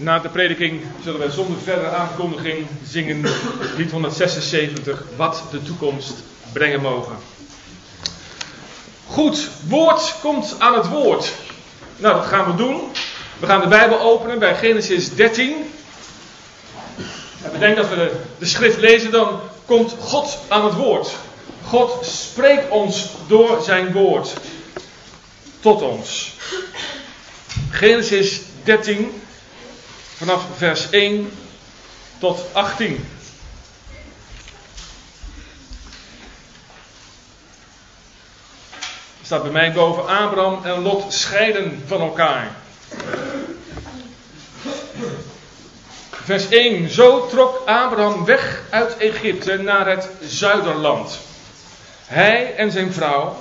Na de prediking zullen wij zonder verdere aankondiging zingen lied 176, wat de toekomst brengen mogen. Goed, woord komt aan het woord. Nou, dat gaan we doen. We gaan de Bijbel openen bij Genesis 13. En bedenk dat we de, de schrift lezen, dan komt God aan het woord. God spreekt ons door zijn woord tot ons. Genesis 13, vanaf vers 1 tot 18. Er staat bij mij boven Abraham en Lot scheiden van elkaar. Vers 1. Zo trok Abraham weg uit Egypte naar het zuiderland. Hij en zijn vrouw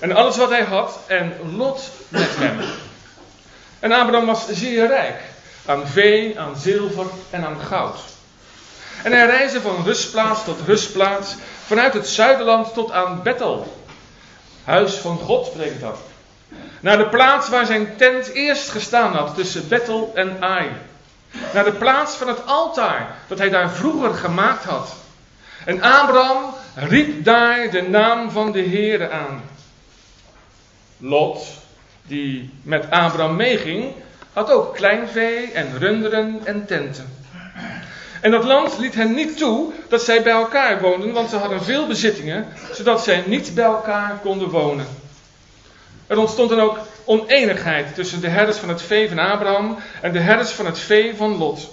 en alles wat hij had en Lot met hem. En Abraham was zeer rijk aan vee, aan zilver en aan goud. En hij reisde van rustplaats tot rustplaats, vanuit het zuiderland tot aan Bethel. Huis van God, betekent dat. Naar de plaats waar zijn tent eerst gestaan had, tussen Bethel en Ai. Naar de plaats van het altaar, dat hij daar vroeger gemaakt had. En Abraham riep daar de naam van de Heere aan. Lot, die met Abraham meeging, had ook kleinvee en runderen en tenten. En dat land liet hen niet toe dat zij bij elkaar woonden, want ze hadden veel bezittingen, zodat zij niet bij elkaar konden wonen. Er ontstond dan ook oneenigheid tussen de herders van het vee van Abraham en de herders van het vee van Lot.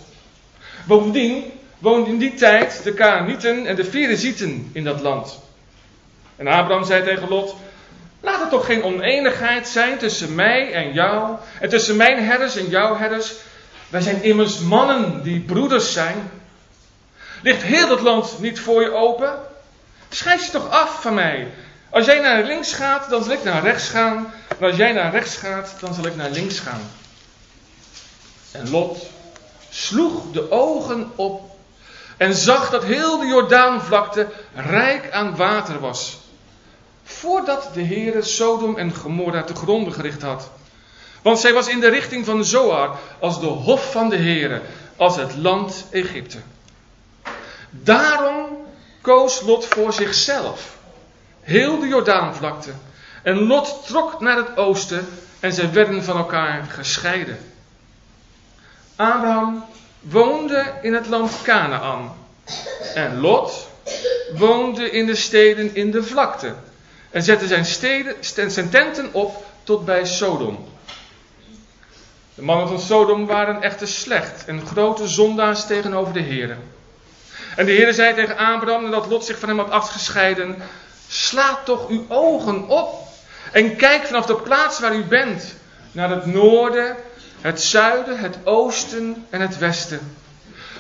Bovendien woonden in die tijd de Kaanieten en de Ferezieten in dat land. En Abraham zei tegen Lot: Laat er toch geen oneenigheid zijn tussen mij en jou, en tussen mijn herders en jouw herders. Wij zijn immers mannen die broeders zijn. Ligt heel dat land niet voor je open? Schrijf je toch af van mij. Als jij naar links gaat, dan zal ik naar rechts gaan. En als jij naar rechts gaat, dan zal ik naar links gaan. En Lot sloeg de ogen op en zag dat heel de Jordaanvlakte rijk aan water was voordat de Heere Sodom en Gomorra te gronden gericht had. Want zij was in de richting van Zoar als de hof van de Heere, als het land Egypte. Daarom koos Lot voor zichzelf, heel de Jordaanvlakte. En Lot trok naar het oosten en zij werden van elkaar gescheiden. Abraham woonde in het land Canaan en Lot woonde in de steden in de vlakte en zette zijn, steden, zijn tenten op tot bij Sodom. De mannen van Sodom waren echter slecht en grote zondaars tegenover de Heer. En de Heer zei tegen Abraham, nadat Lot zich van hem had afgescheiden, sla toch uw ogen op en kijk vanaf de plaats waar u bent naar het noorden, het zuiden, het oosten en het westen.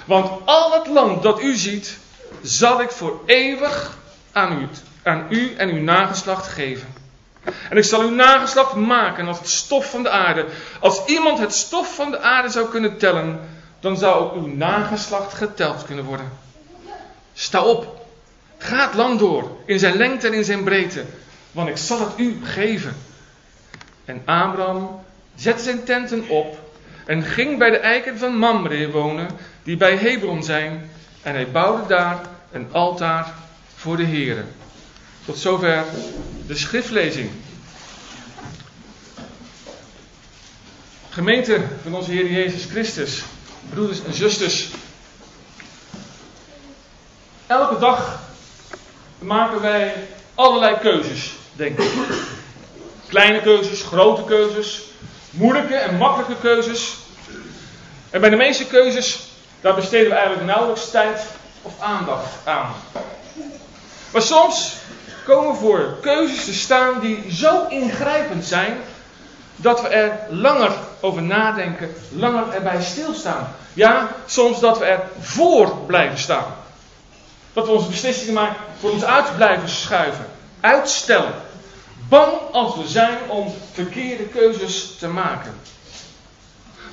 Want al het land dat u ziet, zal ik voor eeuwig aan u aan u en uw nageslacht geven. En ik zal uw nageslacht maken als het stof van de aarde. Als iemand het stof van de aarde zou kunnen tellen, dan zou ook uw nageslacht geteld kunnen worden. Sta op, ga het land door, in zijn lengte en in zijn breedte, want ik zal het u geven. En Abraham zette zijn tenten op en ging bij de eiken van Mamre wonen, die bij Hebron zijn, en hij bouwde daar een altaar voor de Heeren. Tot zover de schriftlezing. Gemeente van onze Heer Jezus Christus, broeders en zusters. Elke dag maken wij allerlei keuzes, denk ik. Kleine keuzes, grote keuzes, moeilijke en makkelijke keuzes. En bij de meeste keuzes, daar besteden we eigenlijk nauwelijks tijd of aandacht aan. Maar soms komen voor keuzes te staan die zo ingrijpend zijn dat we er langer over nadenken, langer erbij stilstaan. Ja, soms dat we er voor blijven staan. Dat we onze beslissingen maar voor ons uit blijven schuiven, uitstellen. Bang als we zijn om verkeerde keuzes te maken.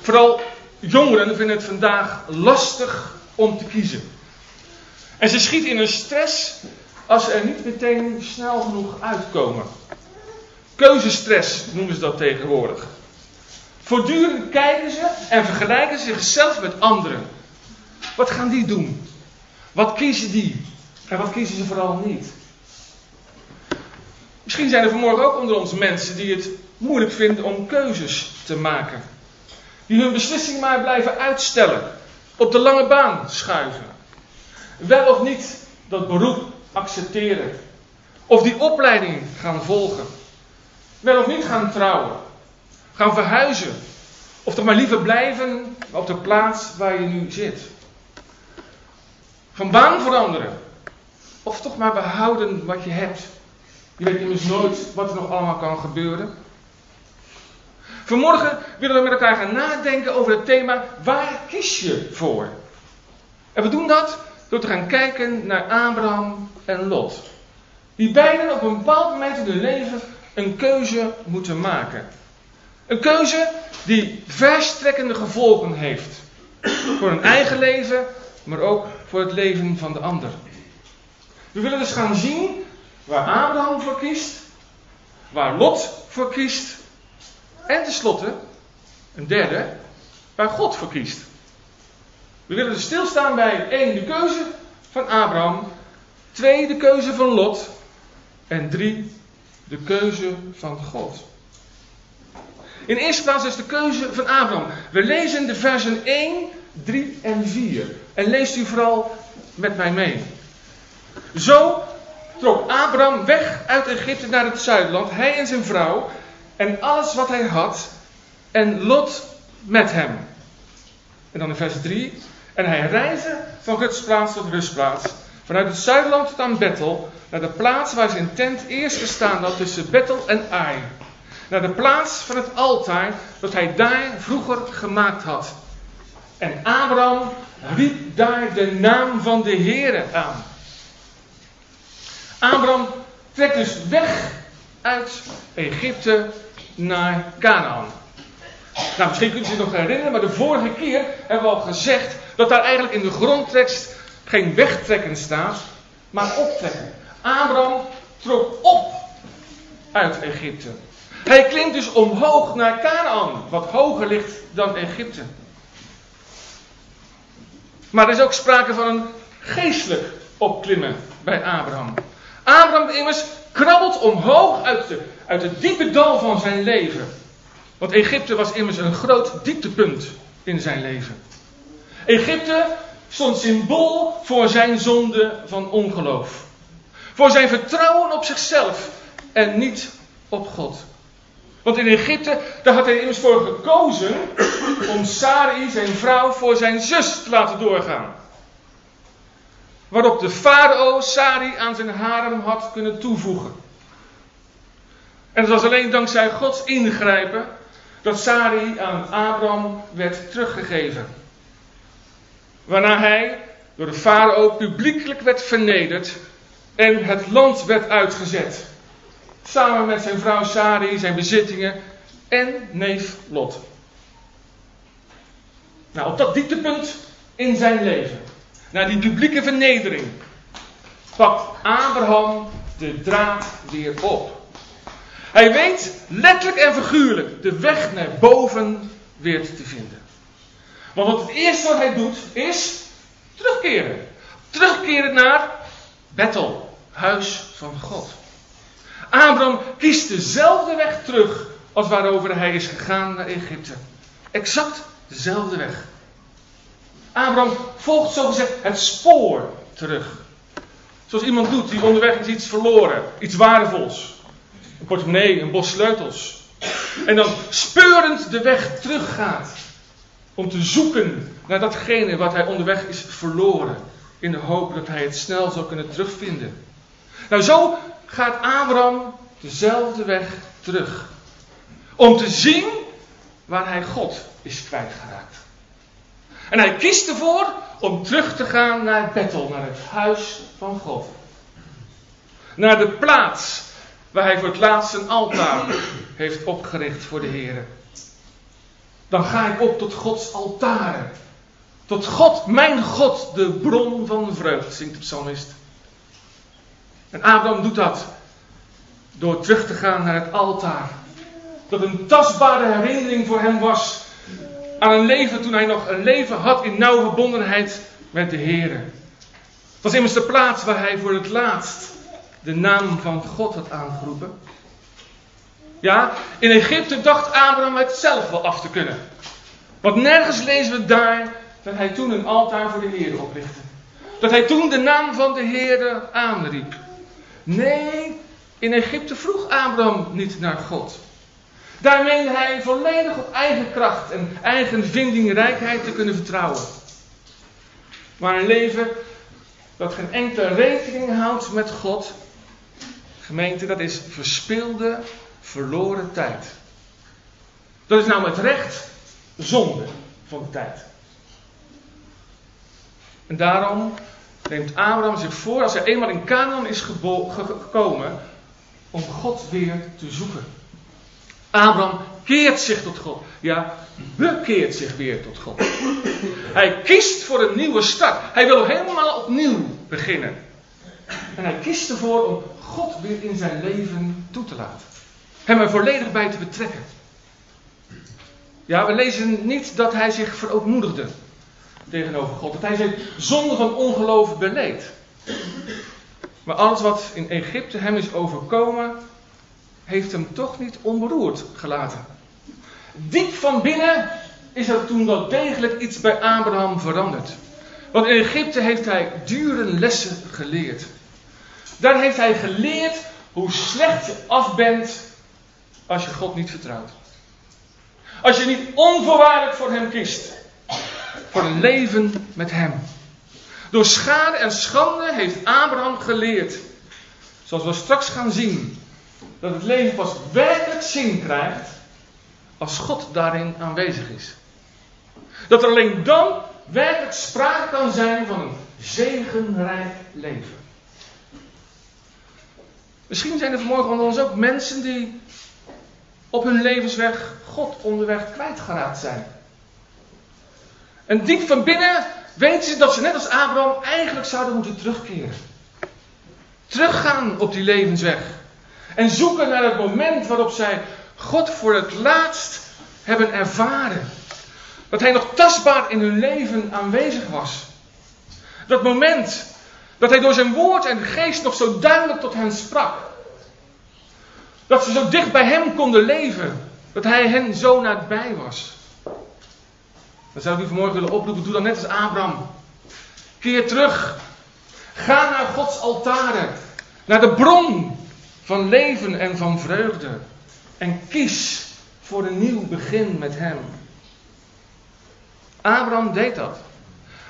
Vooral jongeren vinden het vandaag lastig om te kiezen. En ze schieten in een stress als ze er niet meteen snel genoeg uitkomen. Keuzestress noemen ze dat tegenwoordig. Voortdurend kijken ze en vergelijken zichzelf met anderen. Wat gaan die doen? Wat kiezen die? En wat kiezen ze vooral niet? Misschien zijn er vanmorgen ook onder ons mensen die het moeilijk vinden om keuzes te maken. Die hun beslissing maar blijven uitstellen. Op de lange baan schuiven. Wel of niet dat beroep accepteren. Of die opleiding gaan volgen. Wel of niet gaan trouwen. Gaan verhuizen. Of toch maar liever blijven op de plaats waar je nu zit. Van baan veranderen. Of toch maar behouden wat je hebt. Je weet immers nooit wat er nog allemaal kan gebeuren. Vanmorgen willen we met elkaar gaan nadenken over het thema waar kies je voor? En we doen dat door te gaan kijken naar Abraham en Lot. Die beiden op een bepaald moment in hun leven een keuze moeten maken. Een keuze die verstrekkende gevolgen heeft. Voor hun eigen leven, maar ook voor het leven van de ander. We willen dus gaan zien waar Abraham voor kiest, waar Lot voor kiest en tenslotte, een derde, waar God voor kiest. We willen dus stilstaan bij één, de keuze van Abraham, twee, de keuze van Lot en drie, de keuze van God. In eerste plaats is de keuze van Abraham. We lezen de versen 1, 3 en 4. En leest u vooral met mij mee. Zo trok Abraham weg uit Egypte naar het zuidland, hij en zijn vrouw, en alles wat hij had, en Lot met hem. En dan in vers 3. En hij reisde van gutsplaats tot rustplaats, vanuit het zuidland tot aan Bethel, naar de plaats waar zijn tent eerst gestaan had tussen Bethel en Ai. Naar de plaats van het altaar dat hij daar vroeger gemaakt had. En Abraham riep daar de naam van de Heere aan. Abraham trekt dus weg uit Egypte naar Canaan. Nou, misschien kunt u zich nog herinneren, maar de vorige keer hebben we al gezegd dat daar eigenlijk in de grondtekst geen wegtrekken staat, maar optrekken. Abraham trok op uit Egypte. Hij klimt dus omhoog naar Canaan, wat hoger ligt dan Egypte. Maar er is ook sprake van een geestelijk opklimmen bij Abraham. Abraham immers krabbelt omhoog uit, de, uit het diepe dal van zijn leven. Want Egypte was immers een groot dieptepunt in zijn leven. Egypte stond symbool voor zijn zonde van ongeloof. Voor zijn vertrouwen op zichzelf en niet op God. Want in Egypte, daar had hij immers voor gekozen om Sarai, zijn vrouw, voor zijn zus te laten doorgaan. Waarop de farao Sari aan zijn harem had kunnen toevoegen. En het was alleen dankzij Gods ingrijpen dat Sari aan Abraham werd teruggegeven. Waarna hij door de farao publiekelijk werd vernederd en het land werd uitgezet. Samen met zijn vrouw Sari, zijn bezittingen en neef Lot. Nou, op dat dieptepunt in zijn leven naar die publieke vernedering, pakt Abraham de draad weer op. Hij weet letterlijk en figuurlijk de weg naar boven weer te vinden. Want het eerste wat hij doet is terugkeren. Terugkeren naar Bethel, huis van God. Abraham kiest dezelfde weg terug als waarover hij is gegaan naar Egypte. Exact dezelfde weg. Abraham volgt zogezegd het spoor terug. Zoals iemand doet die onderweg is iets verloren, iets waardevols. Een portemonnee, een bos sleutels. En dan speurend de weg teruggaat. Om te zoeken naar datgene wat hij onderweg is verloren. In de hoop dat hij het snel zou kunnen terugvinden. Nou, zo gaat Abraham dezelfde weg terug. Om te zien waar hij God is kwijtgeraakt. En hij kiest ervoor om terug te gaan naar Bethel, naar het huis van God. Naar de plaats waar hij voor het laatst een altaar heeft opgericht voor de Heer. Dan ga ik op tot Gods altaren. Tot God, mijn God, de bron van vreugde, zingt de psalmist. En Abraham doet dat door terug te gaan naar het altaar. Dat een tastbare herinnering voor hem was aan een leven toen hij nog een leven had in nauwe verbondenheid met de Heer. Het was immers de plaats waar hij voor het laatst de naam van God had aangeroepen. Ja, in Egypte dacht Abraham het zelf wel af te kunnen. Want nergens lezen we daar dat hij toen een altaar voor de Heer oprichtte. Dat hij toen de naam van de Heer aanriep. Nee, in Egypte vroeg Abraham niet naar God. Daar meende hij volledig op eigen kracht en eigen vindingrijkheid te kunnen vertrouwen. Maar een leven dat geen enkele rekening houdt met God, gemeente, dat is verspilde, verloren tijd. Dat is nou met recht zonde van tijd. En daarom neemt Abraham zich voor, als hij eenmaal in Canaan is gekomen, om God weer te zoeken. Abraham keert zich tot God. Ja, bekeert zich weer tot God. Hij kiest voor een nieuwe start. Hij wil helemaal opnieuw beginnen. En hij kiest ervoor om God weer in zijn leven toe te laten. Hem er volledig bij te betrekken. Ja, we lezen niet dat hij zich verootmoedigde tegenover God. Dat hij zijn zonde van ongeloof beleed. Maar alles wat in Egypte hem is overkomen, heeft hem toch niet onberoerd gelaten. Diep van binnen is er toen wel degelijk iets bij Abraham veranderd. Want in Egypte heeft hij dure lessen geleerd. Daar heeft hij geleerd hoe slecht je af bent als je God niet vertrouwt. Als je niet onvoorwaardelijk voor Hem kiest. Voor een leven met Hem. Door schade en schande heeft Abraham geleerd. Zoals we straks gaan zien. Dat het leven pas werkelijk zin krijgt. Als God daarin aanwezig is. Dat er alleen dan werkelijk sprake kan zijn van een zegenrijk leven. Misschien zijn er vanmorgen onder ons ook mensen die op hun levensweg God onderweg kwijtgeraakt zijn. En diep van binnen weten ze dat ze net als Abraham eigenlijk zouden moeten terugkeren. Teruggaan op die levensweg. En zoeken naar het moment waarop zij God voor het laatst hebben ervaren. Dat Hij nog tastbaar in hun leven aanwezig was. Dat moment dat Hij door zijn woord en geest nog zo duidelijk tot hen sprak. Dat ze zo dicht bij Hem konden leven. Dat Hij hen zo nabij was. Dan zou ik u vanmorgen willen oproepen, doe dan net als Abraham. Keer terug. Ga naar Gods altaren. Naar de bron van leven en van vreugde. En kies voor een nieuw begin met Hem. Abraham deed dat.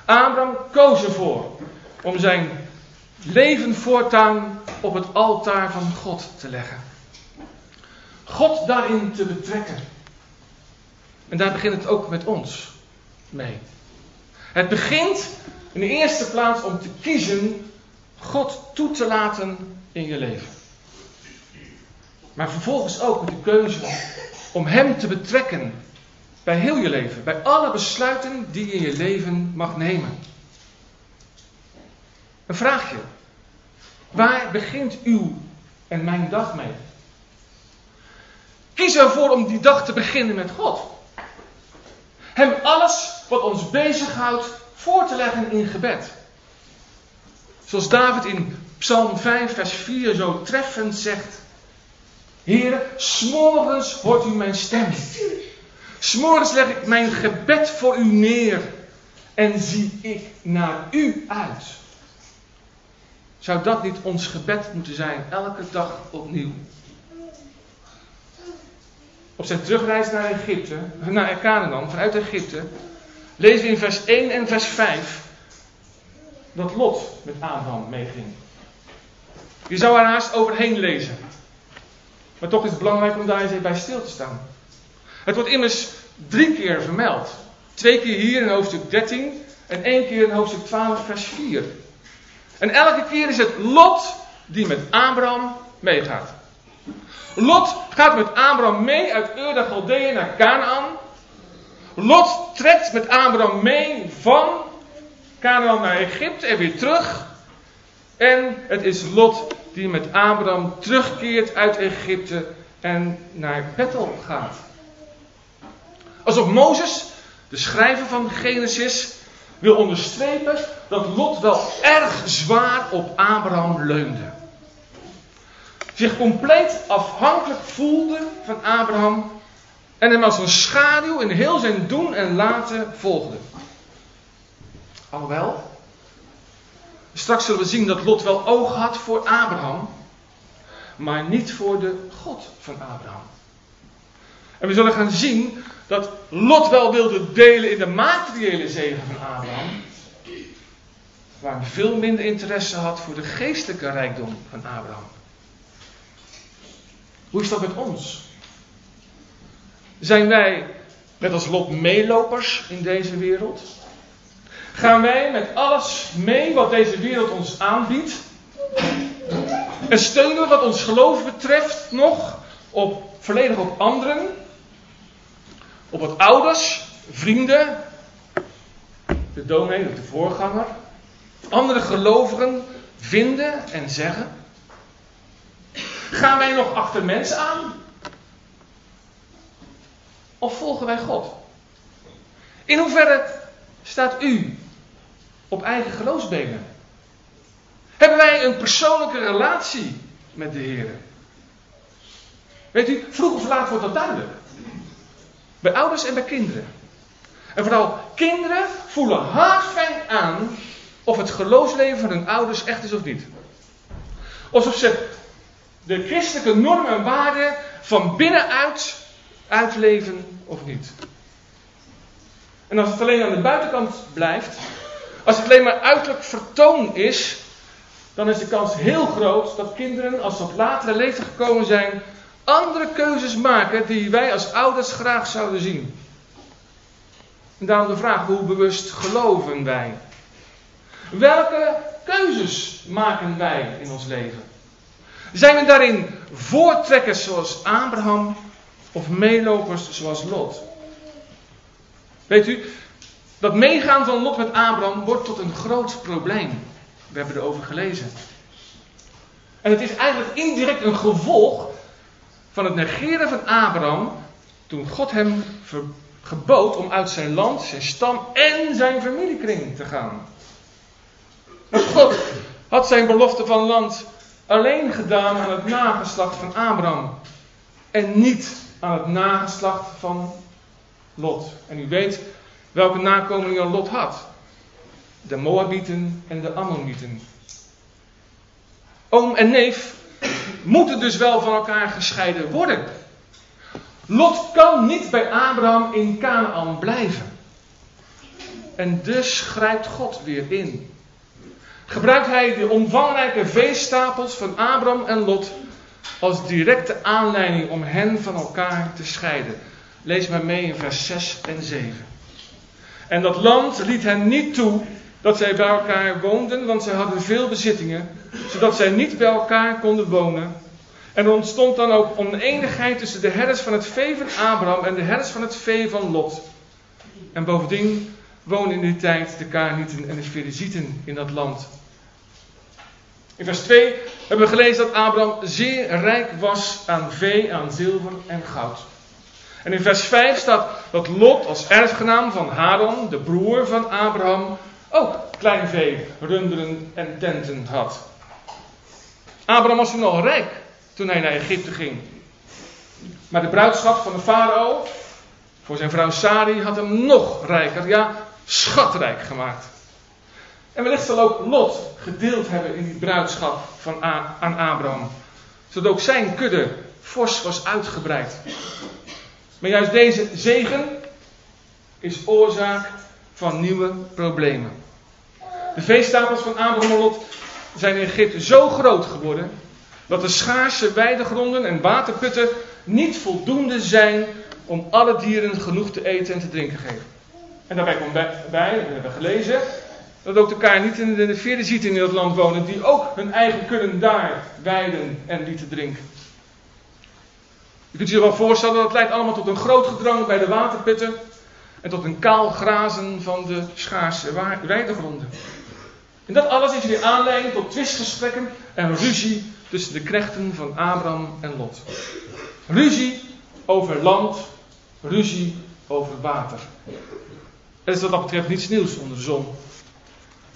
Abraham koos ervoor om zijn leven voortaan op het altaar van God te leggen. God daarin te betrekken. En daar begint het ook met ons mee. Het begint in de eerste plaats om te kiezen God toe te laten in je leven. Maar vervolgens ook de keuze om Hem te betrekken bij heel je leven, bij alle besluiten die je in je leven mag nemen. Een vraagje. Waar begint uw en mijn dag mee? Kies ervoor om die dag te beginnen met God. Hem alles wat ons bezighoudt voor te leggen in gebed. Zoals David in Psalm 5, vers 4 zo treffend zegt. Heere, s'morgens hoort u mijn stem. S'morgens leg ik mijn gebed voor u neer en zie ik naar u uit. Zou dat niet ons gebed moeten zijn, elke dag opnieuw? Op zijn terugreis naar Egypte, naar Canaan, vanuit Egypte, lezen we in vers 1 en vers 5 dat Lot met Abraham meeging. Je zou er haast overheen lezen. Maar toch is het belangrijk om daar eens bij stil te staan. Het wordt immers drie keer vermeld. Twee keer hier in hoofdstuk 13 en één keer in hoofdstuk 12, vers 4. En elke keer is het Lot die met Abraham meegaat. Lot gaat met Abraham mee uit Ur de Galdeeën naar Canaan. Lot trekt met Abraham mee van Canaan naar Egypte en weer terug. En het is Lot die met Abraham terugkeert uit Egypte en naar Bethel gaat. Alsof Mozes, de schrijver van Genesis, wil onderstrepen dat Lot wel erg zwaar op Abraham leunde. Zich compleet afhankelijk voelde van Abraham en hem als een schaduw in heel zijn doen en laten volgde. Alhoewel, straks zullen we zien dat Lot wel oog had voor Abraham, maar niet voor de God van Abraham. En we zullen gaan zien dat Lot wel wilde delen in de materiële zegen van Abraham, maar veel minder interesse had voor de geestelijke rijkdom van Abraham. Hoe is dat met ons? Zijn wij net als Lot meelopers in deze wereld? Gaan wij met alles mee wat deze wereld ons aanbiedt? En steunen we wat ons geloof betreft nog op, volledig op anderen? Op wat ouders, vrienden, de dominee de voorganger, andere gelovigen vinden en zeggen? Gaan wij nog achter mensen aan? Of volgen wij God? In hoeverre staat u op eigen geloofsbenen? Hebben wij een persoonlijke relatie met de Heer? Weet u, vroeg of laat wordt dat duidelijk. Bij ouders en bij kinderen. En vooral kinderen voelen fijn aan of het geloofsleven van hun ouders echt is of niet. Alsof ze de christelijke normen en waarden van binnenuit uitleven of niet. En als het alleen aan de buitenkant blijft, als het alleen maar uiterlijk vertoon is, dan is de kans heel groot dat kinderen, als ze op latere leeftijd gekomen zijn, andere keuzes maken die wij als ouders graag zouden zien. En daarom de vraag, hoe bewust geloven wij? Welke keuzes maken wij in ons leven? Zijn we daarin voortrekkers zoals Abraham of meelopers zoals Lot? Weet u, dat meegaan van Lot met Abraham wordt tot een groot probleem. We hebben erover gelezen. En het is eigenlijk indirect een gevolg van het negeren van Abraham toen God hem gebood om uit zijn land, zijn stam en zijn familiekring te gaan. God had zijn belofte van land alleen gedaan aan het nageslacht van Abraham. En niet aan het nageslacht van Lot. En u weet welke nakomelingen Lot had. De Moabieten en de Ammonieten. Oom en neef moeten dus wel van elkaar gescheiden worden. Lot kan niet bij Abraham in Canaan blijven. En dus grijpt God weer in gebruikt hij de omvangrijke veestapels van Abraham en Lot als directe aanleiding om hen van elkaar te scheiden. Lees maar mee in vers 6 en 7. En dat land liet hen niet toe dat zij bij elkaar woonden, want zij hadden veel bezittingen, zodat zij niet bij elkaar konden wonen. En er ontstond dan ook oneenigheid tussen de herders van het vee van Abraham en de herders van het vee van Lot. En bovendien woonden in die tijd de Kaarnieten en de Ferizieten in dat land. In vers 2 hebben we gelezen dat Abraham zeer rijk was aan vee, aan zilver en goud. En in vers 5 staat dat Lot als erfgenaam van Haran, de broer van Abraham, ook klein vee, runderen en tenten had. Abraham was toen al rijk toen hij naar Egypte ging. Maar de bruidschap van de farao voor zijn vrouw Sari had hem nog rijker, ja, schatrijk gemaakt. En wellicht zal ook Lot gedeeld hebben in die bruidschap van aan Abraham. Zodat ook zijn kudde fors was uitgebreid. Maar juist deze zegen is oorzaak van nieuwe problemen. De veestapels van Abraham en Lot zijn in Egypte zo groot geworden dat de schaarse weidegronden en waterputten niet voldoende zijn om alle dieren genoeg te eten en te drinken geven. En daarbij komt bij, we hebben gelezen, dat ook de Kaanieten en de Ferezieten in het land wonen, die ook hun eigen kunnen daar weiden en lieten drinken. Je kunt je wel voorstellen dat leidt allemaal tot een groot gedrang bij de waterputten en tot een kaal grazen van de schaarse weidegronden. En dat alles is weer aanleiding tot twistgesprekken en ruzie tussen de krechten van Abraham en Lot. Ruzie over land, ruzie over water. Er is wat dat betreft niets nieuws onder de zon.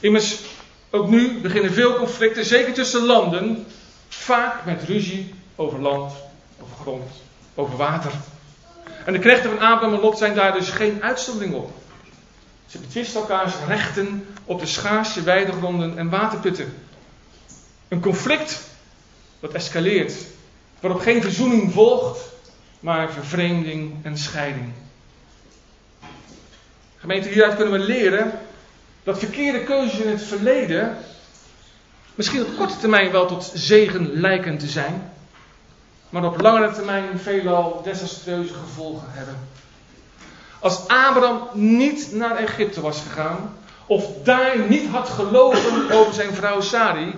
Immers, ook nu beginnen veel conflicten, zeker tussen landen, vaak met ruzie over land, over grond, over water. En de knechten van Abraham en Lot zijn daar dus geen uitzondering op. Ze betwisten elkaars rechten op de schaarse weidegronden en waterputten. Een conflict dat escaleert, waarop geen verzoening volgt, maar vervreemding en scheiding. Gemeente, hieruit kunnen we leren dat verkeerde keuzes in het verleden misschien op korte termijn wel tot zegen lijken te zijn, maar op langere termijn veelal desastreuze gevolgen hebben. Als Abraham niet naar Egypte was gegaan, of daar niet had gelogen over zijn vrouw Sari,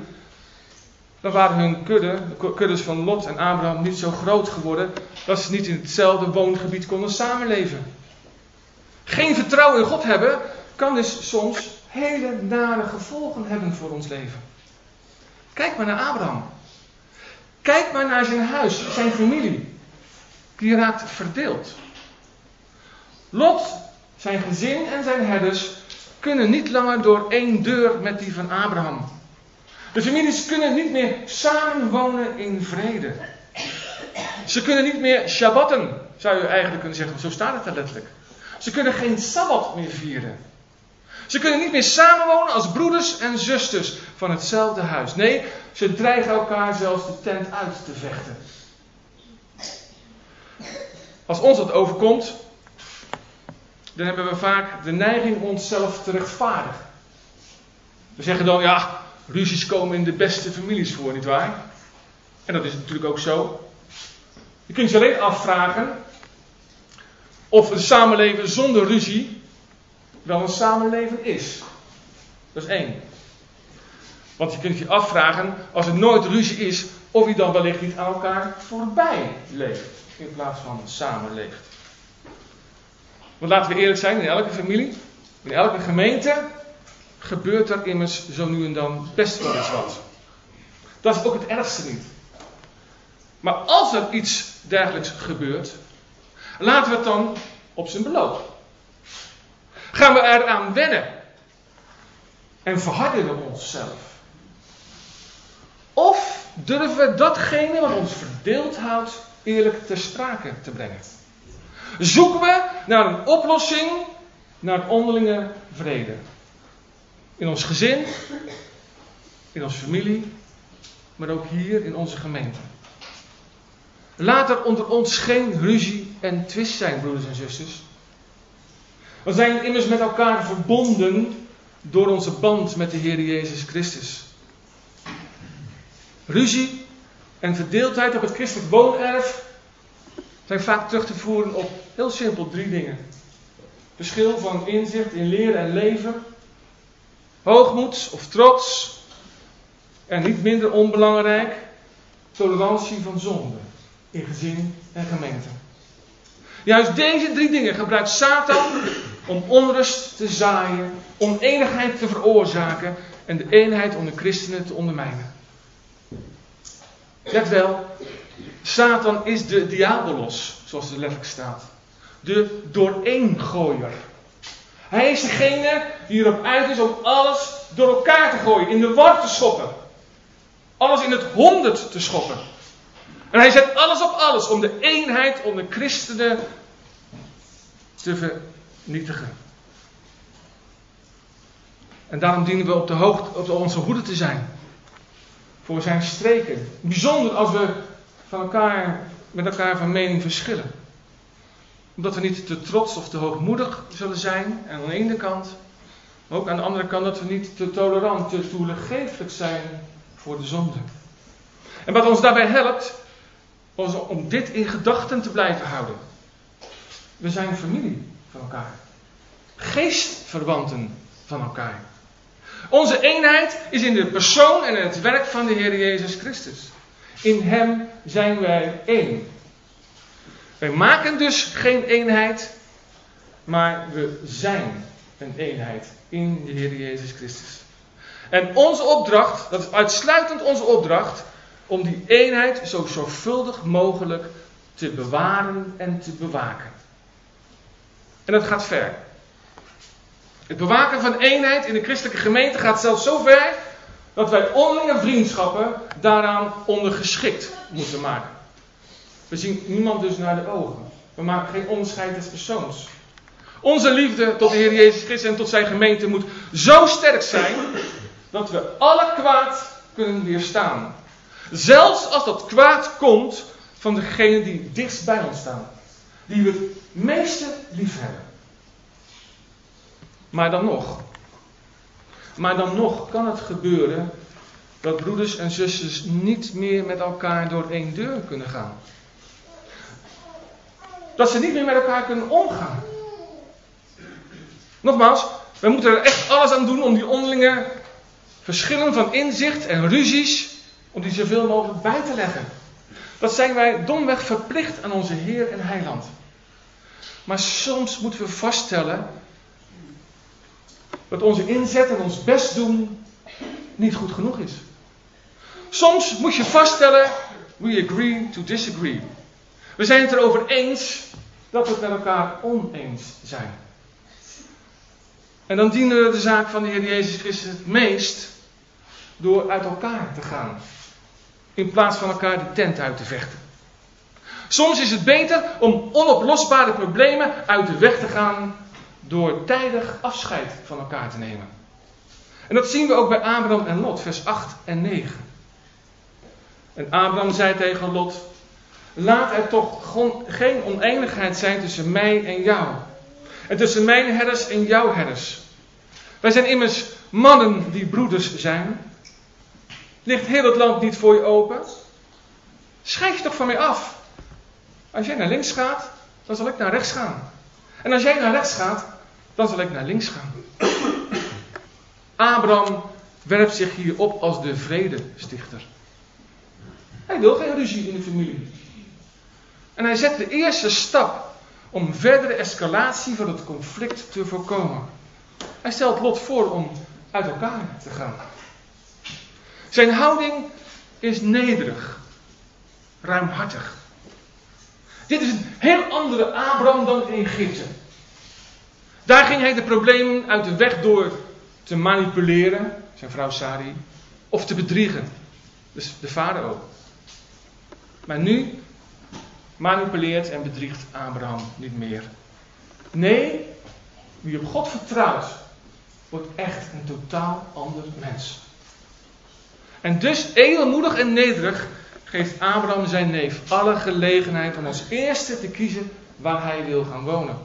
dan waren hun kudde, de kuddes van Lot en Abraham niet zo groot geworden dat ze niet in hetzelfde woongebied konden samenleven. Geen vertrouwen in God hebben kan dus soms hele nare gevolgen hebben voor ons leven. Kijk maar naar Abraham. Kijk maar naar zijn huis, zijn familie. Die raakt verdeeld. Lot, zijn gezin en zijn herders kunnen niet langer door één deur met die van Abraham. De families kunnen niet meer samenwonen in vrede. Ze kunnen niet meer shabbatten, zou je eigenlijk kunnen zeggen. Zo staat het er letterlijk. Ze kunnen geen sabbat meer vieren. Ze kunnen niet meer samenwonen als broeders en zusters van hetzelfde huis. Nee, ze dreigen elkaar zelfs de tent uit te vechten. Als ons dat overkomt, dan hebben we vaak de neiging onszelf te rechtvaardigen. We zeggen dan, ja, ruzies komen in de beste families voor, nietwaar? En dat is natuurlijk ook zo. Je kunt je alleen afvragen of een samenleven zonder ruzie wel een samenleven is. Dat is één. Want je kunt je afvragen, als er nooit ruzie is, of je dan wellicht niet aan elkaar voorbij leeft. In plaats van samenleeft. Want laten we eerlijk zijn, in elke familie, in elke gemeente, gebeurt er immers zo nu en dan best wel eens wat. Dat is ook het ergste niet. Maar als er iets dergelijks gebeurt, laten we het dan op zijn beloop. Gaan we eraan wennen en verharden we onszelf? Of durven we datgene wat ons verdeeld houdt eerlijk ter sprake te brengen? Zoeken we naar een oplossing, naar onderlinge vrede? In ons gezin, in onze familie, maar ook hier in onze gemeente. Laat er onder ons geen ruzie en twist zijn, broeders en zusters. We zijn immers met elkaar verbonden door onze band met de Heer Jezus Christus. Ruzie en verdeeldheid op het christelijk woonerf zijn vaak terug te voeren op heel simpel drie dingen. Verschil van inzicht in leren en leven, hoogmoed of trots en niet minder onbelangrijk, tolerantie van zonde in gezin en gemeente. Juist deze drie dingen gebruikt Satan om onrust te zaaien, oneenigheid te veroorzaken en de eenheid onder christenen te ondermijnen. Let wel, Satan is de diabolos, zoals er letterlijk staat. De dooreengooier. Hij is degene die erop uit is om alles door elkaar te gooien, in de war te schoppen. Alles in het honderd te schoppen. En hij zet alles op alles om de eenheid onder christenen te vernietigen. En daarom dienen we op, de hoogte, op onze hoede te zijn. Voor zijn streken. Bijzonder als we van elkaar, met elkaar van mening verschillen. Omdat we niet te trots of te hoogmoedig zullen zijn, aan de ene kant. Maar ook aan de andere kant dat we niet te tolerant, te toegeeflijk zijn voor de zonde. En wat ons daarbij helpt, is om dit in gedachten te blijven houden. We zijn familie van elkaar. Geestverwanten van elkaar. Onze eenheid is in de persoon en het werk van de Heer Jezus Christus. In Hem zijn wij één. Wij maken dus geen eenheid, maar we zijn een eenheid in de Heer Jezus Christus. En onze opdracht, dat is uitsluitend onze opdracht, om die eenheid zo zorgvuldig mogelijk te bewaren en te bewaken. En dat gaat ver. Het bewaken van eenheid in de christelijke gemeente gaat zelfs zo ver dat wij onderlinge vriendschappen daaraan ondergeschikt moeten maken. We zien niemand dus naar de ogen. We maken geen onderscheid des persoons. Onze liefde tot de Heer Jezus Christus en tot zijn gemeente moet zo sterk zijn dat we alle kwaad kunnen weerstaan. Zelfs als dat kwaad komt van degene die dichtst bij ons staan. Die we het meeste lief hebben. Maar dan nog. Maar dan nog kan het gebeuren dat broeders en zusters niet meer met elkaar door één deur kunnen gaan. Dat ze niet meer met elkaar kunnen omgaan. Nogmaals, we moeten er echt alles aan doen om die onderlinge verschillen van inzicht en ruzies, om die zoveel mogelijk bij te leggen. Dat zijn wij domweg verplicht aan onze Heer en Heiland. Maar soms moeten we vaststellen dat onze inzet en ons best doen niet goed genoeg is. Soms moet je vaststellen, we agree to disagree. We zijn het erover eens dat we het met elkaar oneens zijn. En dan dienen we de zaak van de Heer Jezus Christus het meest door uit elkaar te gaan. In plaats van elkaar de tent uit te vechten. Soms is het beter om onoplosbare problemen uit de weg te gaan door tijdig afscheid van elkaar te nemen. En dat zien we ook bij Abraham en Lot, vers 8 en 9. En Abraham zei tegen Lot: Laat er toch geen oneenigheid zijn tussen mij en jou. En tussen mijn herders en jouw herders. Wij zijn immers mannen die broeders zijn. Ligt heel het land niet voor je open? Schrijf je toch van mij af. Als jij naar links gaat, dan zal ik naar rechts gaan. En als jij naar rechts gaat, dan zal ik naar links gaan. Abraham werpt zich hier op als de vredestichter. Hij wil geen ruzie in de familie. En hij zet de eerste stap om verdere escalatie van het conflict te voorkomen. Hij stelt Lot voor om uit elkaar te gaan. Zijn houding is nederig, ruimhartig. Dit is een heel andere Abraham dan in Egypte. Daar ging hij de problemen uit de weg door te manipuleren, zijn vrouw Sari, of te bedriegen, dus de vader ook. Maar nu manipuleert en bedriegt Abraham niet meer. Nee, wie op God vertrouwt, wordt echt een totaal ander mens. En dus edelmoedig en nederig geeft Abraham zijn neef alle gelegenheid om als eerste te kiezen waar hij wil gaan wonen.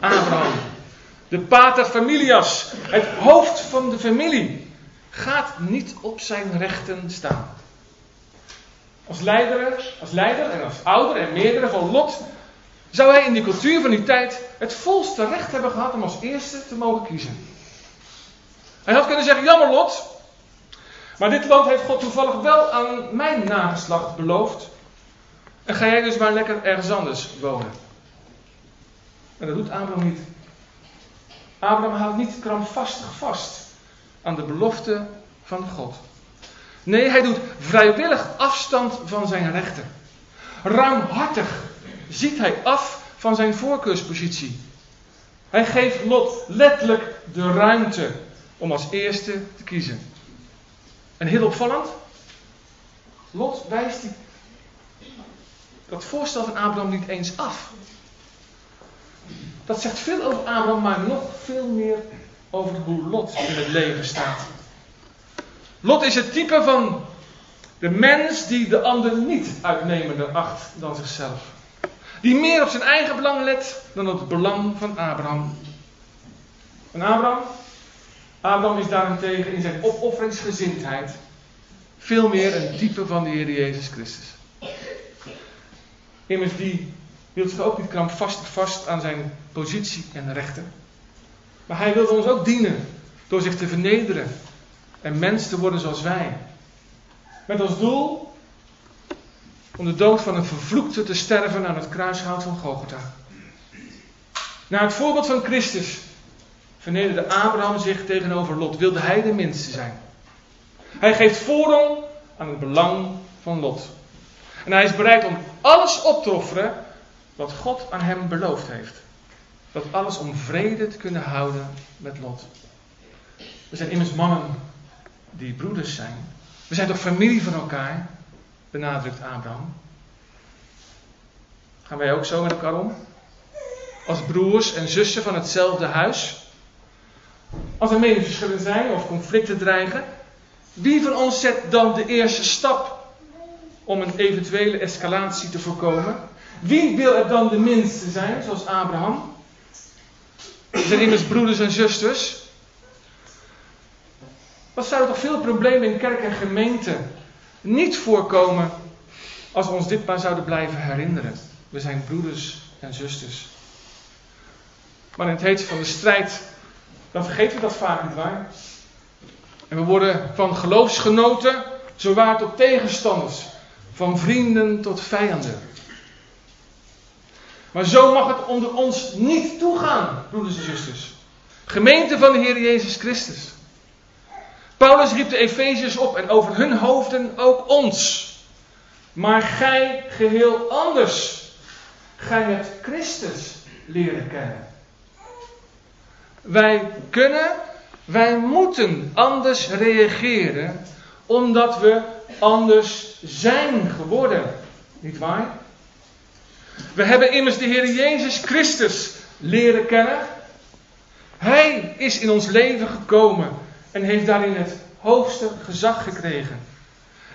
Abraham, de pater familias, het hoofd van de familie, gaat niet op zijn rechten staan. Als leider, als leider en als ouder en meerdere van Lot zou hij in die cultuur van die tijd het volste recht hebben gehad om als eerste te mogen kiezen. Hij had kunnen zeggen: Jammer, Lot. Maar dit land heeft God toevallig wel aan mijn nageslacht beloofd. En ga jij dus maar lekker ergens anders wonen. En dat doet Abraham niet. Abraham houdt niet krampvastig vast aan de belofte van God. Nee, hij doet vrijwillig afstand van zijn rechten. Ruimhartig ziet hij af van zijn voorkeurspositie. Hij geeft Lot letterlijk de ruimte om als eerste te kiezen. En heel opvallend, Lot wijst die, dat voorstel van Abraham niet eens af. Dat zegt veel over Abraham, maar nog veel meer over hoe Lot in het leven staat. Lot is het type van de mens die de ander niet uitnemender acht dan zichzelf. Die meer op zijn eigen belang let dan op het belang van Abraham. En Abraham? Abraham is daarentegen in zijn opofferingsgezindheid veel meer een type van de Heer Jezus Christus. Immers die hield zich ook niet krampvastig vast aan zijn positie en rechten. Maar hij wilde ons ook dienen door zich te vernederen en mens te worden zoals wij. Met als doel om de dood van een vervloekte te sterven aan het kruishout van Golgotha. Naar het voorbeeld van Christus vernederde Abraham zich tegenover Lot. Wilde hij de minste zijn. Hij geeft voorrang aan het belang van Lot. En hij is bereid om alles op te offeren wat God aan hem beloofd heeft. Dat alles om vrede te kunnen houden met Lot. We zijn immers mannen die broeders zijn. We zijn toch familie van elkaar, benadrukt Abraham. Gaan wij ook zo met elkaar om? Als broers en zussen van hetzelfde huis? Als er meningsverschillen zijn of conflicten dreigen, wie van ons zet dan de eerste stap om een eventuele escalatie te voorkomen? Wie wil er dan de minste zijn, zoals Abraham? Zijn immers broeders en zusters. Wat zouden toch veel problemen in kerk en gemeente niet voorkomen als we ons dit maar zouden blijven herinneren? We zijn broeders en zusters. Maar in het heet van de strijd, dan vergeten we dat vaak niet waar. En we worden van geloofsgenoten zowaar tot tegenstanders, van vrienden tot vijanden. Maar zo mag het onder ons niet toegaan, broeders en zusters. Gemeente van de Heer Jezus Christus. Paulus riep de Efeziërs op en over hun hoofden ook ons. Maar gij geheel anders. Gij hebt Christus leren kennen. Wij kunnen, wij moeten anders reageren, omdat we anders zijn geworden. Niet waar? We hebben immers de Heer Jezus Christus leren kennen. Hij is in ons leven gekomen en heeft daarin het hoogste gezag gekregen.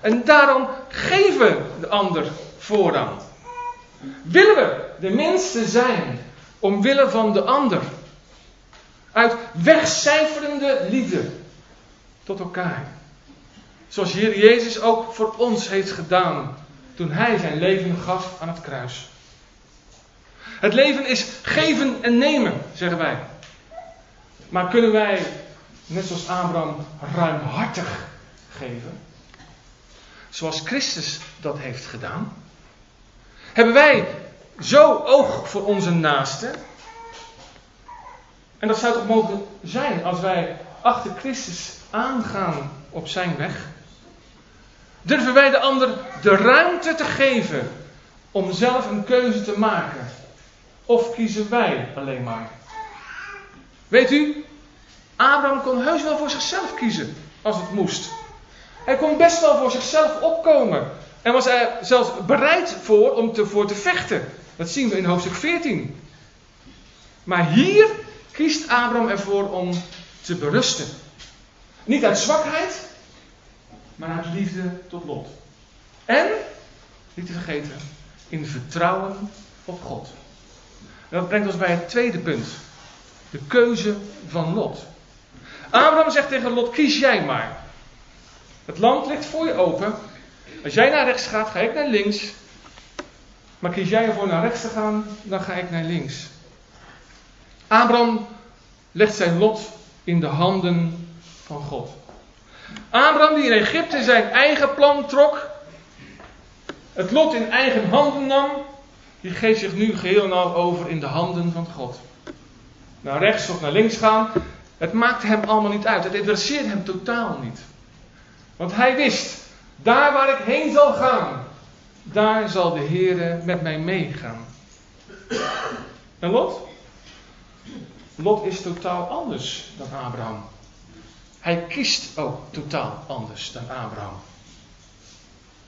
En daarom geven we de ander voorrang. Willen we de minste zijn omwille van de ander? Uit wegcijferende liefde tot elkaar. Zoals Heer Jezus ook voor ons heeft gedaan toen Hij zijn leven gaf aan het kruis. Het leven is geven en nemen, zeggen wij. Maar kunnen wij, net zoals Abraham, ruimhartig geven? Zoals Christus dat heeft gedaan? Hebben wij zo oog voor onze naasten? En dat zou toch mogen zijn als wij achter Christus aangaan op zijn weg? Durven wij de ander de ruimte te geven om zelf een keuze te maken? Of kiezen wij alleen maar? Weet u, Abraham kon heus wel voor zichzelf kiezen als het moest. Hij kon best wel voor zichzelf opkomen. En was er zelfs bereid voor om te, voor te vechten. Dat zien we in hoofdstuk 14. Maar hier kiest Abraham ervoor om te berusten. Niet uit zwakheid, maar uit liefde tot Lot. En, niet te vergeten, in vertrouwen op God. dat brengt ons bij het tweede punt. De keuze van Lot. Abraham zegt tegen Lot: kies jij maar. Het land ligt voor je open. Als jij naar rechts gaat, ga ik naar links. Maar kies jij ervoor naar rechts te gaan, dan ga ik naar links. Abraham legt zijn lot in de handen van God. Abraham die in Egypte zijn eigen plan trok, het lot in eigen handen nam, die geeft zich nu geheel en al over in de handen van God. Naar rechts of naar links gaan, het maakt hem allemaal niet uit. Het interesseert hem totaal niet. Want hij wist, daar waar ik heen zal gaan, daar zal de Heer met mij meegaan. En Lot? Lot is totaal anders dan Abraham. Hij kiest ook totaal anders dan Abraham.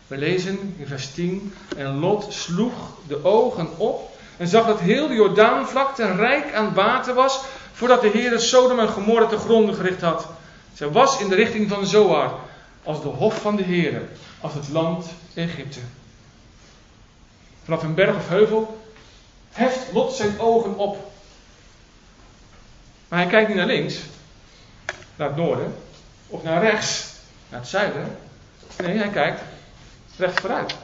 We lezen in vers 10: En Lot sloeg de ogen op en zag dat heel de Jordaanvlakte rijk aan water was, voordat de Heer Sodom en Gomorra te gronden gericht had. Zij was in de richting van Zoar, als de hof van de Heer, als het land Egypte. Vanaf een berg of heuvel heft Lot zijn ogen op. Maar hij kijkt niet naar links, naar het noorden, of naar rechts, naar het zuiden. Nee, hij kijkt recht vooruit.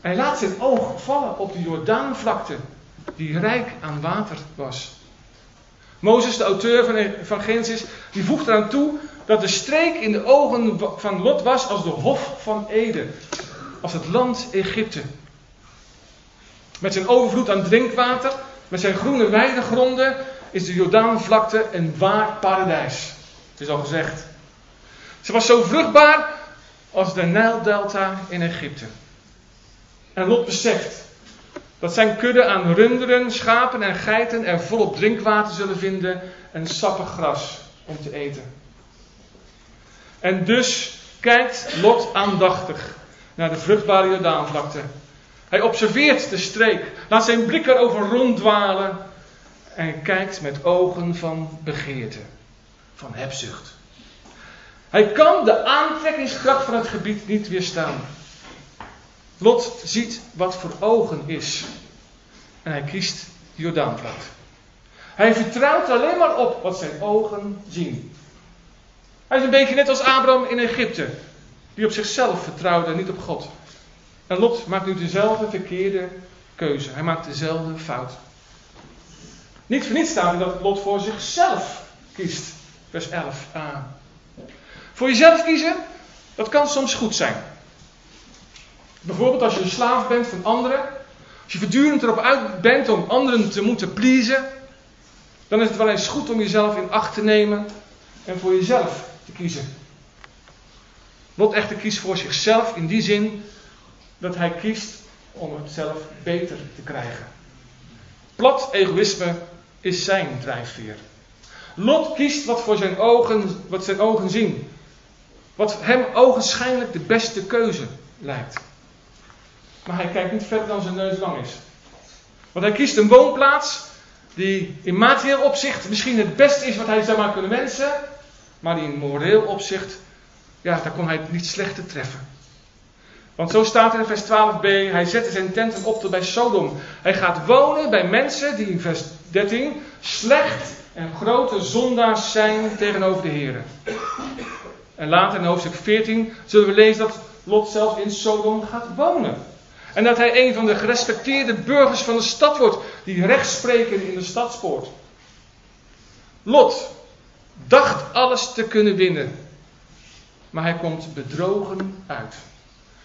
Hij laat zijn oog vallen op de Jordaanvlakte, die rijk aan water was. Mozes, de auteur van, van Genesis, die voegt eraan toe dat de streek in de ogen van Lot was als de hof van Eden, als het land Egypte. Met zijn overvloed aan drinkwater, met zijn groene weidegronden, is de Jordaanvlakte een waar paradijs. Het is al gezegd. Ze was zo vruchtbaar als de Nijldelta in Egypte. En Lot beseft dat zijn kudde aan runderen, schapen en geiten er volop drinkwater zullen vinden en sappig gras om te eten. En dus kijkt Lot aandachtig naar de vruchtbare Jordaanvlakte. Hij observeert de streek, laat zijn blik erover ronddwalen en kijkt met ogen van begeerte, van hebzucht. Hij kan de aantrekkingskracht van het gebied niet weerstaan. Lot ziet wat voor ogen is. En hij kiest de Jordaanvlakte. Hij vertrouwt alleen maar op wat zijn ogen zien. Hij is een beetje net als Abraham in Egypte, die op zichzelf vertrouwde en niet op God. En Lot maakt nu dezelfde verkeerde keuze. Hij maakt dezelfde fout. Niet voor niets staat dat Lot voor zichzelf kiest. Vers 11a. Voor jezelf kiezen, dat kan soms goed zijn. Bijvoorbeeld als je een slaaf bent van anderen. Als je voortdurend erop uit bent om anderen te moeten pleasen. Dan is het wel eens goed om jezelf in acht te nemen en voor jezelf te kiezen. Lot echter kiest voor zichzelf in die zin dat hij kiest om het zelf beter te krijgen. Plat egoïsme is zijn drijfveer. Lot kiest wat voor zijn ogen, wat zijn ogen zien. Wat hem ogenschijnlijk de beste keuze lijkt. Maar hij kijkt niet verder dan zijn neus lang is. Want hij kiest een woonplaats die in materieel opzicht misschien het beste is wat hij zou maar kunnen wensen. Maar die in moreel opzicht, ja, daar kon hij niet slechter treffen. Want zo staat er in vers 12b, hij zette zijn tenten op tot bij Sodom. Hij gaat wonen bij mensen die in vers 13 slecht en grote zondaars zijn tegenover de Heer. En later in hoofdstuk 14 zullen we lezen dat Lot zelfs in Sodom gaat wonen. En dat hij een van de gerespecteerde burgers van de stad wordt, die recht spreken in de stadspoort. Lot dacht alles te kunnen winnen, maar hij komt bedrogen uit.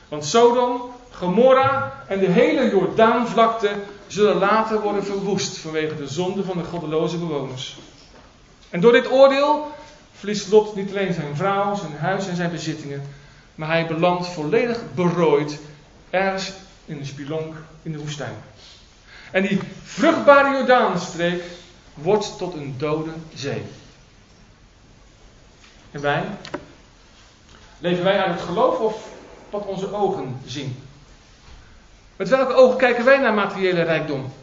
Want Sodom, Gomorra en de hele Jordaanvlakte zullen later worden verwoest vanwege de zonde van de goddeloze bewoners. En door dit oordeel verliest Lot niet alleen zijn vrouw, zijn huis en zijn bezittingen, maar hij belandt volledig berooid ergens in een spilonk in de woestijn. En die vruchtbare Jordaanstreek wordt tot een dode zee. En wij? Leven wij uit het geloof of wat onze ogen zien? Met welke ogen kijken wij naar materiële rijkdom?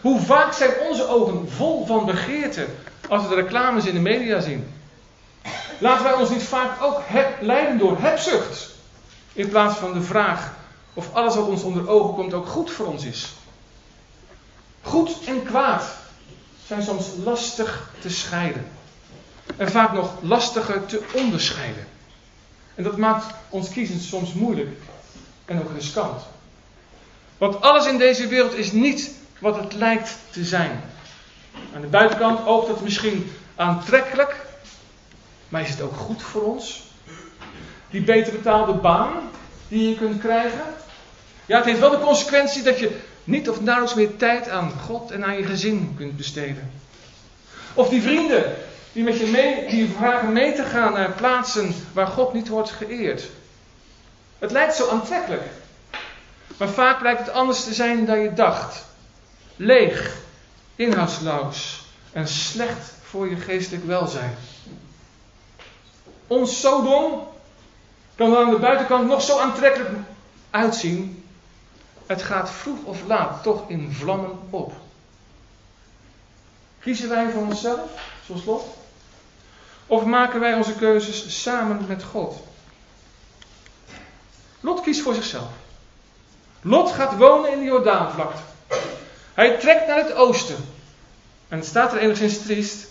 Hoe vaak zijn onze ogen vol van begeerte als we de reclames in de media zien? Laten wij ons niet vaak ook leiden door hebzucht, in plaats van de vraag of alles wat ons onder ogen komt ook goed voor ons is. Goed en kwaad zijn soms lastig te scheiden. En vaak nog lastiger te onderscheiden. En dat maakt ons kiezen soms moeilijk en ook riskant. Want alles in deze wereld is niet wat het lijkt te zijn. Aan de buitenkant oogt het misschien aantrekkelijk, maar is het ook goed voor ons? Die beter betaalde baan die je kunt krijgen? Ja, het heeft wel de consequentie dat je niet of nauwelijks meer tijd aan God en aan je gezin kunt besteden. Of die vrienden die met je mee, die vragen mee te gaan naar plaatsen waar God niet wordt geëerd. Het lijkt zo aantrekkelijk. Maar vaak blijkt het anders te zijn dan je dacht. Leeg, inhoudsloos en slecht voor je geestelijk welzijn. Ons Sodom kan er aan de buitenkant nog zo aantrekkelijk uitzien. Het gaat vroeg of laat toch in vlammen op. Kiezen wij voor onszelf, zoals Lot? Of maken wij onze keuzes samen met God? Lot kiest voor zichzelf. Lot gaat wonen in de Jordaanvlakte. Hij trekt naar het oosten. En het staat er enigszins triest.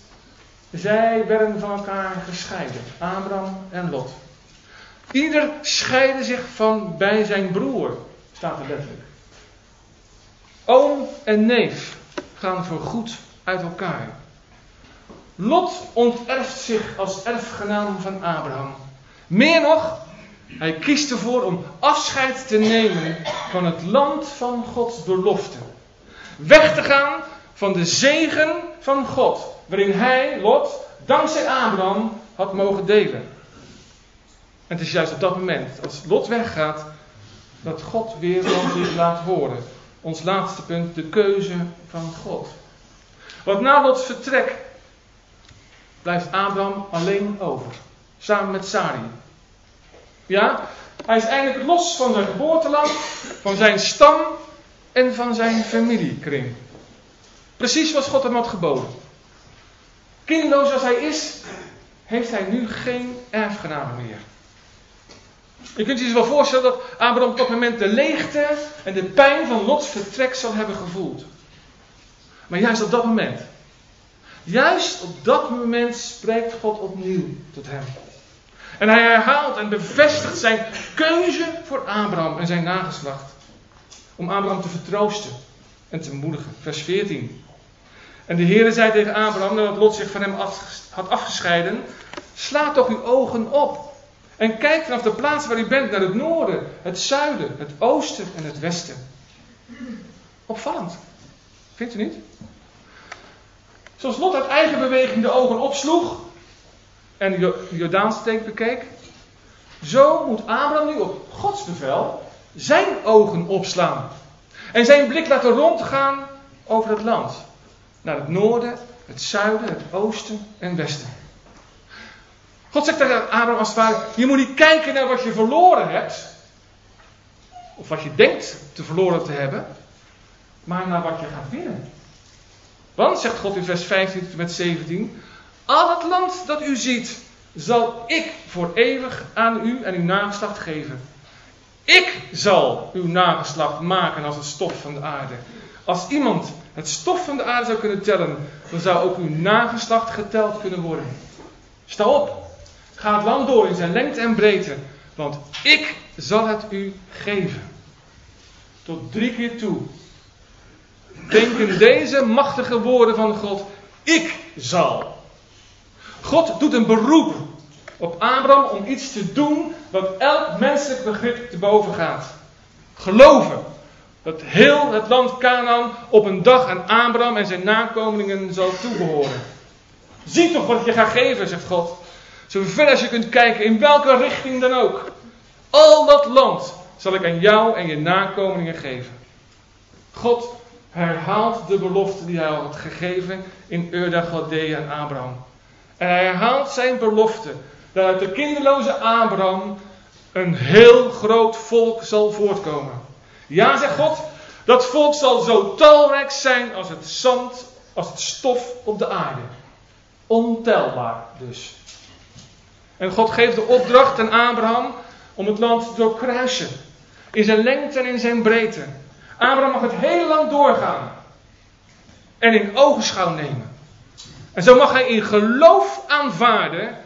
Zij werden van elkaar gescheiden. Abraham en Lot. Ieder scheidde zich van bij zijn broer. Staat er letterlijk. Oom en neef gaan voorgoed uit elkaar. Lot onterft zich als erfgenaam van Abraham. Meer nog, hij kiest ervoor om afscheid te nemen van het land van Gods belofte. Weg te gaan van de zegen van God, waarin hij, Lot, dankzij Abraham had mogen delen. En het is juist op dat moment, als Lot weggaat, dat God weer van zich laat horen. Ons laatste punt, de keuze van God. Want na Lots vertrek blijft Abraham alleen over. Samen met Sari. Ja, hij is eindelijk los van zijn geboorteland, van zijn stam en van zijn familiekring. Precies zoals God hem had geboden. Kinderloos als hij is, heeft hij nu geen erfgenamen meer. Je kunt je dus wel voorstellen dat Abraham op dat moment de leegte en de pijn van Lots vertrek zal hebben gevoeld. Maar juist op dat moment, juist op dat moment spreekt God opnieuw tot hem. En hij herhaalt en bevestigt zijn keuze voor Abraham en zijn nageslacht. Om Abraham te vertroosten en te moedigen. Vers 14. En de Heere zei tegen Abraham, nadat Lot zich van hem had afgescheiden: Sla toch uw ogen op. En kijk vanaf de plaats waar u bent naar het noorden, het zuiden, het oosten en het westen. Opvallend. Vindt u niet? Zoals Lot uit eigen beweging de ogen opsloeg en de Jordaansteek bekeek, zo moet Abraham nu op Gods bevel zijn ogen opslaan. En zijn blik laten rondgaan over het land. Naar het noorden, het zuiden, het oosten en westen. God zegt tegen Abraham als het ware, je moet niet kijken naar wat je verloren hebt. Of wat je denkt te verloren te hebben. Maar naar wat je gaat winnen. Want, zegt God in vers 15 tot met 17, al het land dat u ziet, zal ik voor eeuwig aan u en uw nageslacht geven. Ik zal uw nageslacht maken als het stof van de aarde. Als iemand het stof van de aarde zou kunnen tellen, dan zou ook uw nageslacht geteld kunnen worden. Sta op, ga het land door in zijn lengte en breedte, want ik zal het u geven. Tot drie keer toe. Denk in deze machtige woorden van God, ik zal. God doet een beroep op Abraham om iets te doen wat elk menselijk begrip te boven gaat. Geloven dat heel het land Canaan op een dag aan Abraham en zijn nakomelingen zal toebehoren. Zie toch wat ik je ga geven, zegt God. Zo ver als je kunt kijken, in welke richting dan ook. Al dat land zal ik aan jou en je nakomelingen geven. God herhaalt de belofte die hij had gegeven in Urda Galdea aan Abraham. En hij herhaalt zijn belofte dat uit de kinderloze Abraham een heel groot volk zal voortkomen. Ja, zegt God, dat volk zal zo talrijk zijn als het zand, als het stof op de aarde. Ontelbaar dus. En God geeft de opdracht aan Abraham om het land te doorkruisen. In zijn lengte en in zijn breedte. Abraham mag het hele land doorgaan. En in ogenschouw nemen. En zo mag hij in geloof aanvaarden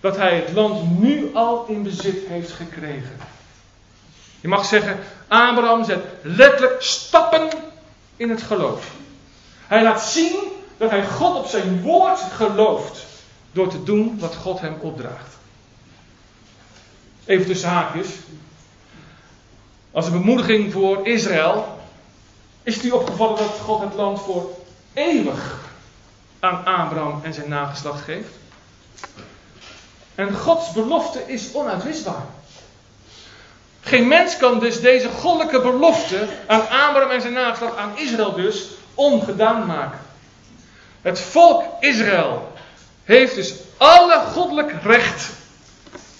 dat hij het land nu al in bezit heeft gekregen. Je mag zeggen, Abraham zet letterlijk stappen in het geloof. Hij laat zien dat hij God op zijn woord gelooft door te doen wat God hem opdraagt. Even tussen haakjes. Als een bemoediging voor Israël is het u opgevallen dat God het land voor eeuwig aan Abraham en zijn nageslacht geeft. En Gods belofte is onuitwisbaar. Geen mens kan dus deze goddelijke belofte aan Abraham en zijn nageslacht, aan Israël dus, ongedaan maken. Het volk Israël heeft dus alle goddelijk recht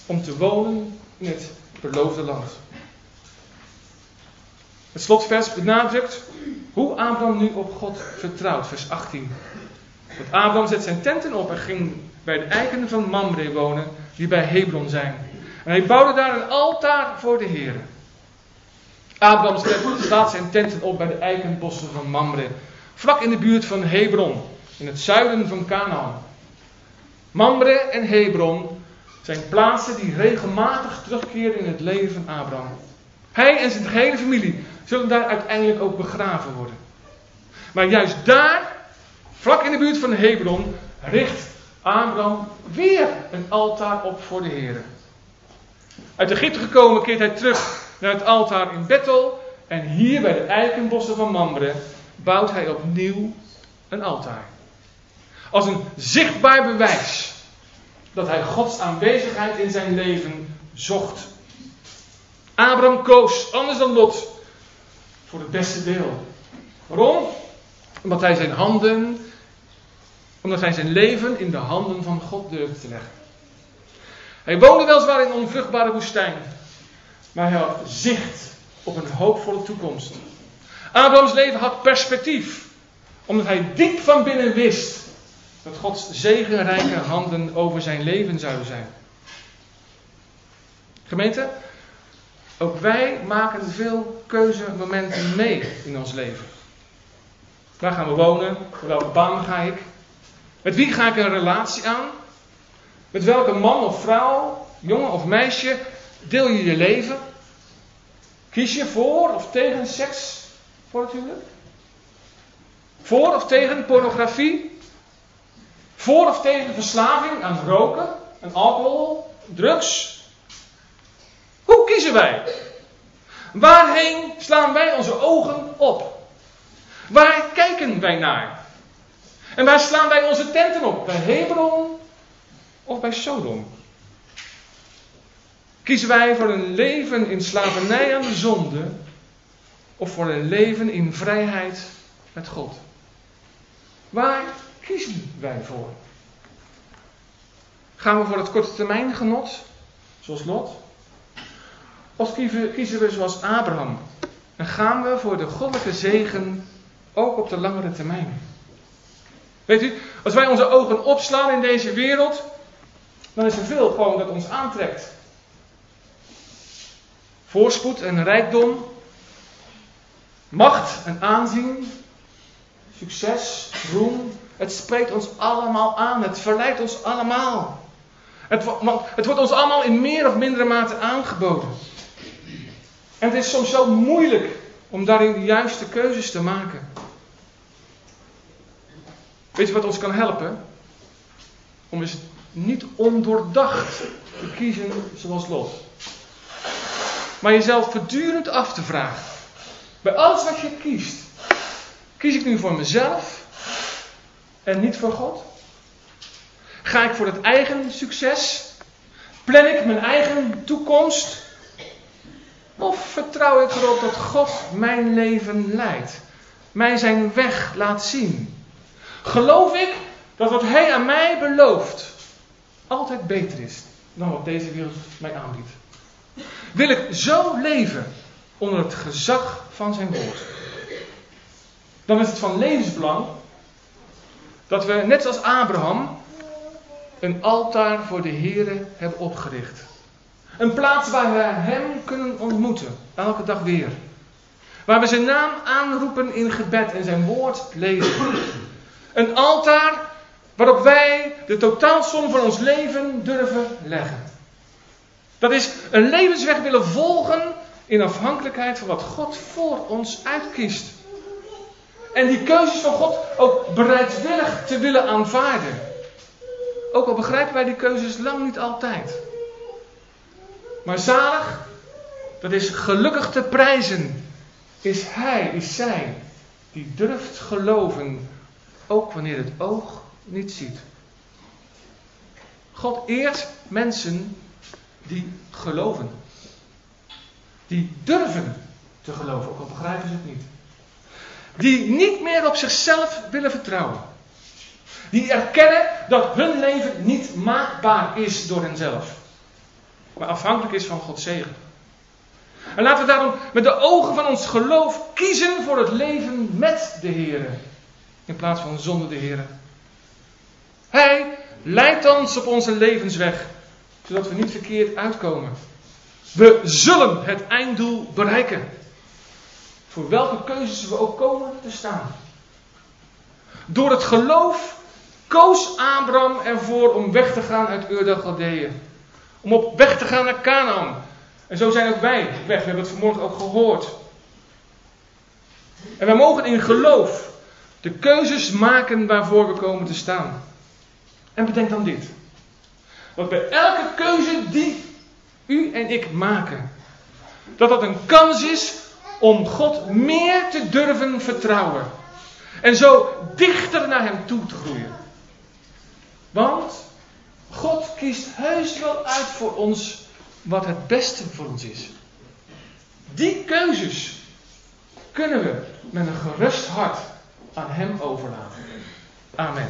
om te wonen in het beloofde land. Het slotvers benadrukt hoe Abraham nu op God vertrouwt, vers 18. Abraham zet zijn tenten op en ging bij de eiken van Mamre wonen, die bij Hebron zijn. En hij bouwde daar een altaar voor de Heer. Abraham slaat zijn tenten op bij de eikenbossen van Mamre, vlak in de buurt van Hebron, in het zuiden van Canaan. Mamre en Hebron zijn plaatsen die regelmatig terugkeren in het leven van Abraham. Hij en zijn hele familie zullen daar uiteindelijk ook begraven worden. Maar juist daar, vlak in de buurt van Hebron, richt Abraham weer een altaar op voor de Heer. Uit Egypte gekomen keert hij terug naar het altaar in Bethel. En hier bij de eikenbossen van Mamre bouwt hij opnieuw een altaar. Als een zichtbaar bewijs dat hij Gods aanwezigheid in zijn leven zocht. Abraham koos, anders dan Lot, voor het beste deel. Waarom? Omdat hij zijn handen, omdat hij zijn leven in de handen van God durfde te leggen. Hij woonde weliswaar in onvruchtbare woestijn, maar hij had zicht op een hoopvolle toekomst. Abrahams leven had perspectief, omdat hij diep van binnen wist dat Gods zegenrijke handen over zijn leven zouden zijn. Gemeente, ook wij maken veel keuzemomenten mee in ons leven. Waar gaan we wonen? Welke baan ga ik? Met wie ga ik een relatie aan? Met welke man of vrouw, jongen of meisje deel je je leven? Kies je voor of tegen seks voor het? Voor of tegen pornografie? Voor of tegen verslaving aan roken, aan alcohol, drugs? Hoe kiezen wij? Waarheen slaan wij onze ogen op? Waar kijken wij naar? En waar slaan wij onze tenten op? Bij Hebron of bij Sodom? Kiezen wij voor een leven in slavernij aan de zonde of voor een leven in vrijheid met God? Waar kiezen wij voor? Gaan we voor het korte termijn genot, zoals Lot? Of kiezen we zoals Abraham? En gaan we voor de goddelijke zegen ook op de langere termijn? Weet u, als wij onze ogen opslaan in deze wereld, dan is er veel gewoon dat ons aantrekt. Voorspoed en rijkdom, macht en aanzien, succes, roem. Het spreekt ons allemaal aan. Het verleidt ons allemaal. Het, het wordt ons allemaal in meer of mindere mate aangeboden. En het is soms zo moeilijk om daarin de juiste keuzes te maken. Weet je wat ons kan helpen? Om eens niet ondoordacht te kiezen zoals Lot. Maar jezelf voortdurend af te vragen. Bij alles wat je kiest. Kies ik nu voor mezelf en niet voor God? Ga ik voor het eigen succes? Plan ik mijn eigen toekomst? Of vertrouw ik erop dat God mijn leven leidt? Mij zijn weg laat zien? Geloof ik dat wat Hij aan mij belooft altijd beter is dan wat deze wereld mij aanbiedt? Wil ik zo leven onder het gezag van zijn woord? Dan is het van levensbelang dat we, net als Abraham, een altaar voor de Here hebben opgericht. Een plaats waar we Hem kunnen ontmoeten, elke dag weer. Waar we zijn naam aanroepen in gebed en zijn woord lezen. Een altaar waarop wij de totaalsom van ons leven durven leggen. Dat is een levensweg willen volgen in afhankelijkheid van wat God voor ons uitkiest. En die keuzes van God ook bereidwillig te willen aanvaarden. Ook al begrijpen wij die keuzes lang niet altijd. Maar zalig, dat is gelukkig te prijzen, is hij, is zij, die durft geloven, ook wanneer het oog niet ziet. God eert mensen die geloven. Die durven te geloven, ook al begrijpen ze het niet. Die niet meer op zichzelf willen vertrouwen. Die erkennen dat hun leven niet maakbaar is door henzelf maar afhankelijk is van Gods zegen. En laten we daarom met de ogen van ons geloof kiezen voor het leven met de Heer. In plaats van zonder de Heer. Hij leidt ons op onze levensweg, zodat we niet verkeerd uitkomen. We zullen het einddoel bereiken. Voor welke keuzes we ook komen te staan. Door het geloof koos Abraham ervoor om weg te gaan uit Ur Galdeeën. Om op weg te gaan naar Canaan. En zo zijn ook wij weg. We hebben het vanmorgen ook gehoord. En wij mogen in geloof de keuzes maken waarvoor we komen te staan. En bedenk dan dit. Want bij elke keuze die u en ik maken, dat dat een kans is om God meer te durven vertrouwen. En zo dichter naar Hem toe te groeien. Want God kiest heus wel uit voor ons wat het beste voor ons is. Die keuzes kunnen we met een gerust hart aan Hem overlaten. Amen.